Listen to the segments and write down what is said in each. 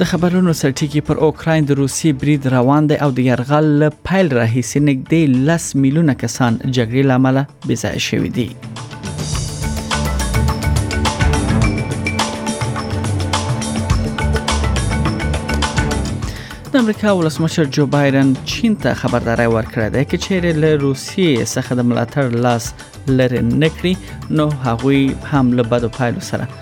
د خبرونو سرټیکی پر اوکراین د روسي برید روان دی او د يرغل له پیل راهیسې نږدې 10 میلیونه کسان جګړې لامل بي ځای شوي دي د امریکا ولسمشر جو بایدن چین ته خبرداري ورکړې ده چې چیرې له روسیې څخه د ملاتړ لاس لري نکړي نو هغوی هم له بدو پایلو سره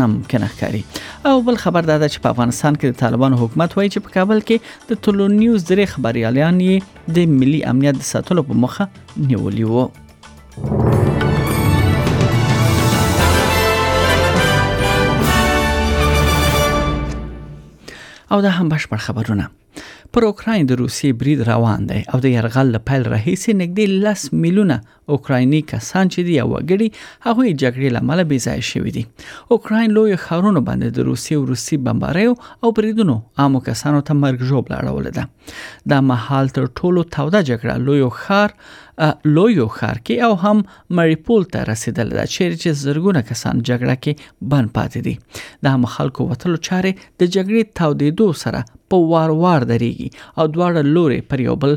ناممکنه ښکاري او بل خبر دا ده چې په افغانستان کې د طالبانو حکومت وایي چې په کابل کې د طلوع نیوز درې خبريالان یې د ملي امنیت د ساتلو په مخه نیولي وو او دا هم بشپړ خبرونه پر اوکراین د روسیې برید روان دی او د يرغل له پیل راهیسې نږدې 10 میلیونه اوکرایني کسان چې دي یا وګړي هغه یې جګړې لامل بي ځای شوی دي اوکراین لوی خارونو باندې د روسي او روسي بمباریو او بریدونو عامو کسانو ته مرګ ژوب لاړول ده دا مهال تر ټولو توده جګړه لوی خار لوی خار کې او هم مریپول ته رسیدل دا چیرې چې زرګونه کسان جګړه کې بن پاتې دي دا مخال کو وتلو چاره د جګړې تودېدو سره په وار وار درېږي او دواړه لوري پر یو بل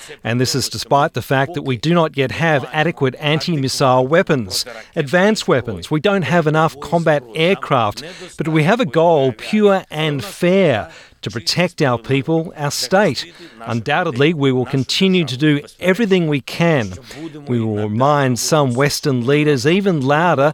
and this is despite the fact that we do not yet have adequate anti missile weapons, advanced weapons. We don't have enough combat aircraft, but we have a goal, pure and fair, to protect our people, our state. Undoubtedly, we will continue to do everything we can. We will remind some Western leaders even louder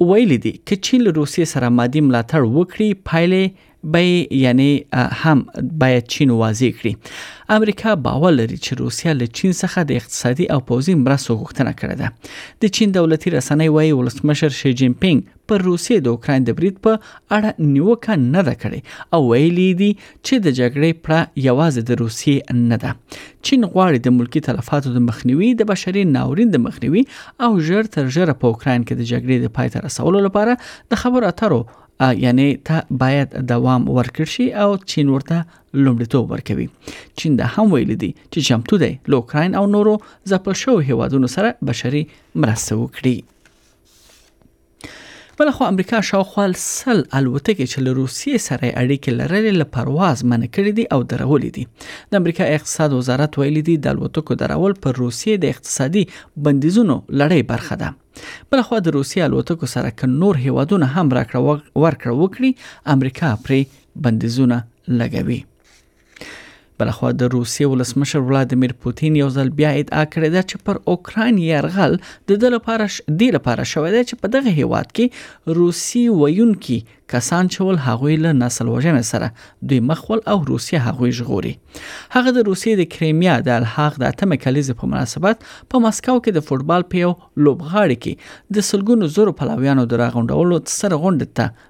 ویلي دي که چین له روسیې سره مادي ملاتړ وکړي پایلې به یعنی هم باید چین واضح کړي امریکا باور لري چې روسیا له چین څخه د اقتصادي او پوځي مرستو غوښتنه کړې ده د چین دولتي رسنۍ وایي ولسمشر شي جین پینګ پر روسیې د اوکراین د برید په اړه نیوکه نه ده کړې او ویلي دي چې د جګړې پړه یوازې د روسیې نه ده چین غواړي د ملکی تلفاتو د مخنیوي د بشري ناورین د مخنیوي او ژر تر ژره په اوکراین کې د جګړې د پای ته رسولو لپاره د خبرو اترو یعنی ته باید دوام ورکړ شي او چین ورته لومړیتوب ورکوي چین دا هم ویل دي چې چمتو دی له اوکراین او نورو ځپل شوو هیوادونو سره بشري مرسته وکړي بل خو امریکا شاوخوا سل الوتکې چې له روسیې سره اړیکې لرلې له پرواز منع کړې دي او درولې دي د امریکا اقتصاد وزارت ویلي دي د الوتکو درول پر روسیې د اقتصادي بندیزونو لړۍ برخه ده بل خو د روسیې الوتکو سره ک نور هیوادونه هم راکړه ورکړه وکړي امریکا پرې بندیزونه لګوي بلخوا د روسیې ولسمشر ولادمیر پوتین یو ځل بیا ادعا کړې ده چې پر اوکراین يرغل د د لپاره دی لپاره شوې ده چې په دغه هیواد کې روسي ویونکي کسان چې ول هغوی له نسل وژنې سره دوی مخول او روسیه هغوی ژغوري هغه د روسیې د کریمیا د الحاق د اتمه کلیزې په مناسبت په مسکو کې د فوټبال په یو لوبغاړي کې د سلګونو زورو پلاویانو د راغونډولو سره غونډه ته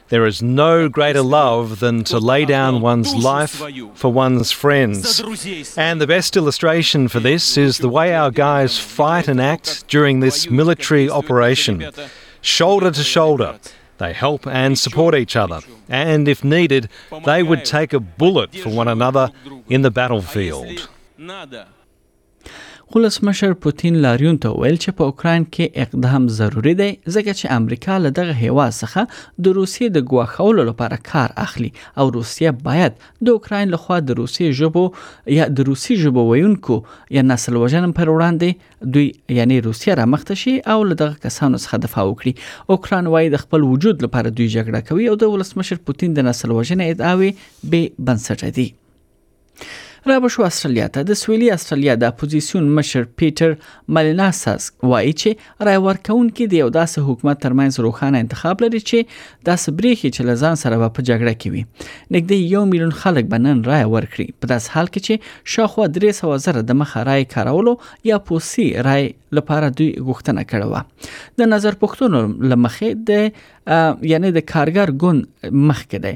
There is no greater love than to lay down one's life for one's friends. And the best illustration for this is the way our guys fight and act during this military operation. Shoulder to shoulder, they help and support each other. And if needed, they would take a bullet for one another in the battlefield. ولسمشر پوتین لاریون ته وویل چې په اوکراین کې اقدام ضروری دی ځکه چې امریکا له دغه هیواد څخه د روسیې د ګواښولو لپاره کار اخلي او روسیه باید د اوکراین لخوا د روسي ژبو یا د روسي ژبو ویونکو یا نسل وژنم پر وړاندې دوی یعنی روسیه را مخته شي او له دغه کسانو څخه دفاع وکړي اوکراین وایي د خپل وجود لپاره دوی جګړه کوي او د ولسمشر پوتین د نسل وژنې ادعاوې به بنسټ دي رابه شو استرالیا ته د سویلي استرالیا د اپوزیسیون مشر پیټر ملیناساس وایي چې رای ورکونکي د یو داسې حکومت ترمنځ روښانه انتخاب لري چې داسې بریخي چې لزان سره به په جګړه کې وي نږدې یو میلیون خلک به نن رای ورکړي په داس حال کې چې شاوخوا 300 زره د مخه رای کارولو یا پوسی رای لپاره دوی غوښتنه کړې و د نظر پښتون لمخې د یعنی د کارګر ګوند مخکې دی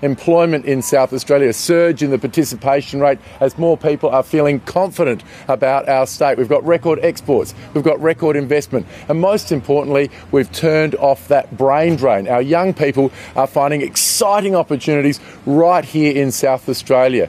employment in South Australia, a surge in the participation rate as more people are feeling confident about our state. We've got record exports, we've got record investment, and most importantly, we've turned off that brain drain. Our young people are finding exciting opportunities right here in South Australia.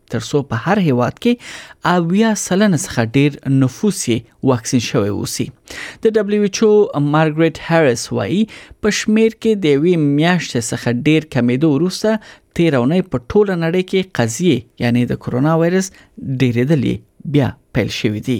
تر څو په هر هیواد کې اویا سلنه څخه ډیر نفوس یې واکسین شوی اوسي د دبليو ایچ او مارګریټ هریس وایي په شمیر کې د وی میاشت څخه ډیر کمیدو وروسته تیرونه په ټوله نړۍ کې قضیه یعنی د کرونا وایرس ډیریدلې بیا پیل شوې دي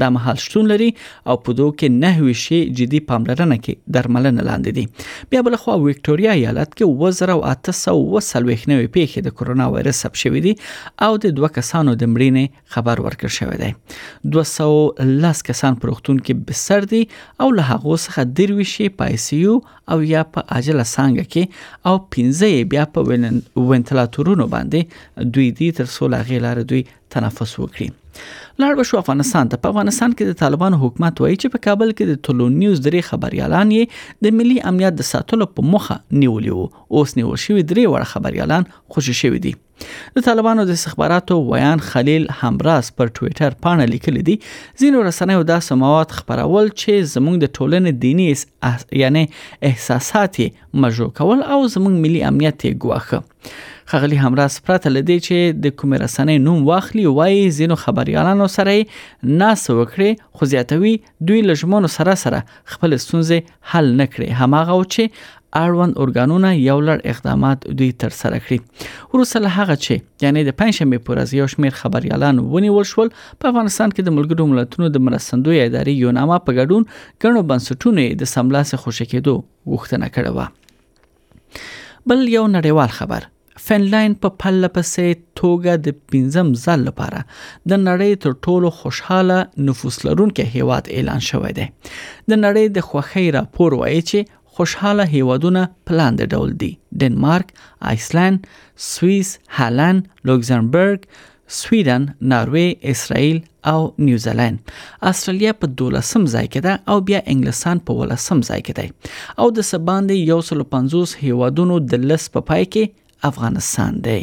دا مهال شتون لري او په دوه کې نه ویشي جدي پاملرنه کې درملنه لاندې دي بیا بل خو وکټوريا ایالت کې 2840 نوې پیښې د کورونا وایرس ثبت شوې دي او د دوه کسانو د مړینې خبر ورکړ شوې دی 210 کسان په روغتون کې بسر دي او له هغه څخه درويشي په سيو او یا په عاجله څنګه کې او 15 بیا په وینتلاتورونو باندې دوی دي تر څو لاغې لار دوی تنفس وکړي لاړ بشو افغانستان ته په افغانستان کې د طالبانو حکومت وایي چې په کابل کې د طلوع نیوز درې خبريالان یې د ملي امنیت د ساتلو په مخه نیولي وو اوس نیول شوی درې وړ خبريالان خوشی شوی دي د طالبانو د استخباراتو ویان خلیل همراز پر ټوئیټر پاڼه لیکلي دي ځینو رسنیو دا سماوات خبرول چې زموږ د ټولنې دینی یعنی احساسات مجو کول او زموږ ملي امنیت ګواخه خغلی همراز پرته لدی چې د کومې رسنۍ نوم واخلي وایي زینو خبريالانو سره ناس وکړي خو زیاتوي دوی لجمنو سره سره خپل ستونزې حل نکړي هماغه او چې اړوند ارګانونه یو لړ اقدامات دوی تر سره کړی وروسته له هغه چې یعنی د پنځمې پر ورځ یو شمیر خبريالان ونیول شول په افغانستان کې د ملګرو ملتونو د مرستندوی ادارې یوناما په ګډون ګڼو بنسټونو د سملاسه خوشی کېدو غوښتنه کړې و بل یو نړیوال خبر فنلاین په پله پسې توګه د پنځم ځل لپاره د نړۍ تر ټولو خوشحاله نفوس لرونکي هیواد اعلان شوی دی د نړۍ د خوخی راپور وایي چې خوشحاله هیوادونه پلان د ډول دي ډنمارک، آیسلند، سوئیس، هالند، لوکزامبرګ، سویډن، ناروی، اسرائیل او نیوزیلند. استرالیا په 12م ځای کې ده او بیا انګلستان په 18م ځای کې دی او د څه باندې 150 هیوادونو د لس په پای کې افغانستان دی.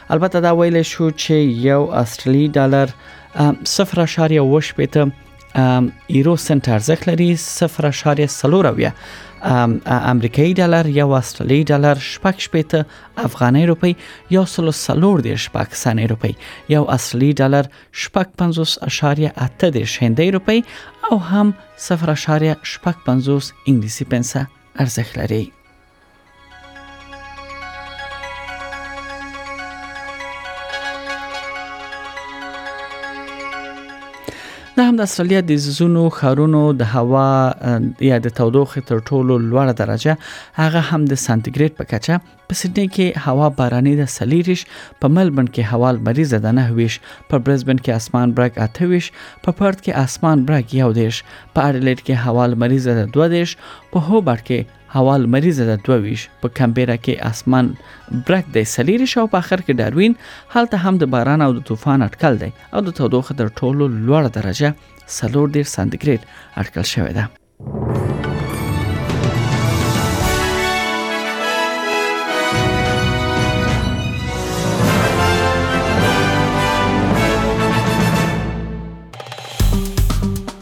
البته دا ویل شو چې یو استرالی ډالر 0.8 یورو سنت ارزښت لري 0.4 امریکایي ډالر یا استرالی ډالر شپږ شپېته افغاني روپی یا سلو سلور د شپږ سنې روپی یو استرالی ډالر شپږ 50.8 د شیندې روپی او هم 0.55 انګلیسي پنسه ارزښت لري دا هم د استرالیا د زونو خارونو د هوا یا د تودوخې تر ټولو لوړه درجه هغه هم د سانتیګریډ په کچه په سیدنی کې هوا باراني ده سلیریش په ملبن کې هوا مریضه ده نه ویش په برزبن کې اسمان برګ اتویش په پرت کې اسمان برګ یو دیش په اډلیډ کې هوا مریضه ده دو دیش په هوبر کې هوا لمریزه ده دوه ویش په کمبیره کې اسمان برک دی سلیری شاو په اخر کې ډاروین هلته هم د باران او د طوفان اټکل دی او د تودوخه تر ټولو لوړ درجه سلور دیر سانتیګریډ اټکل شوې ده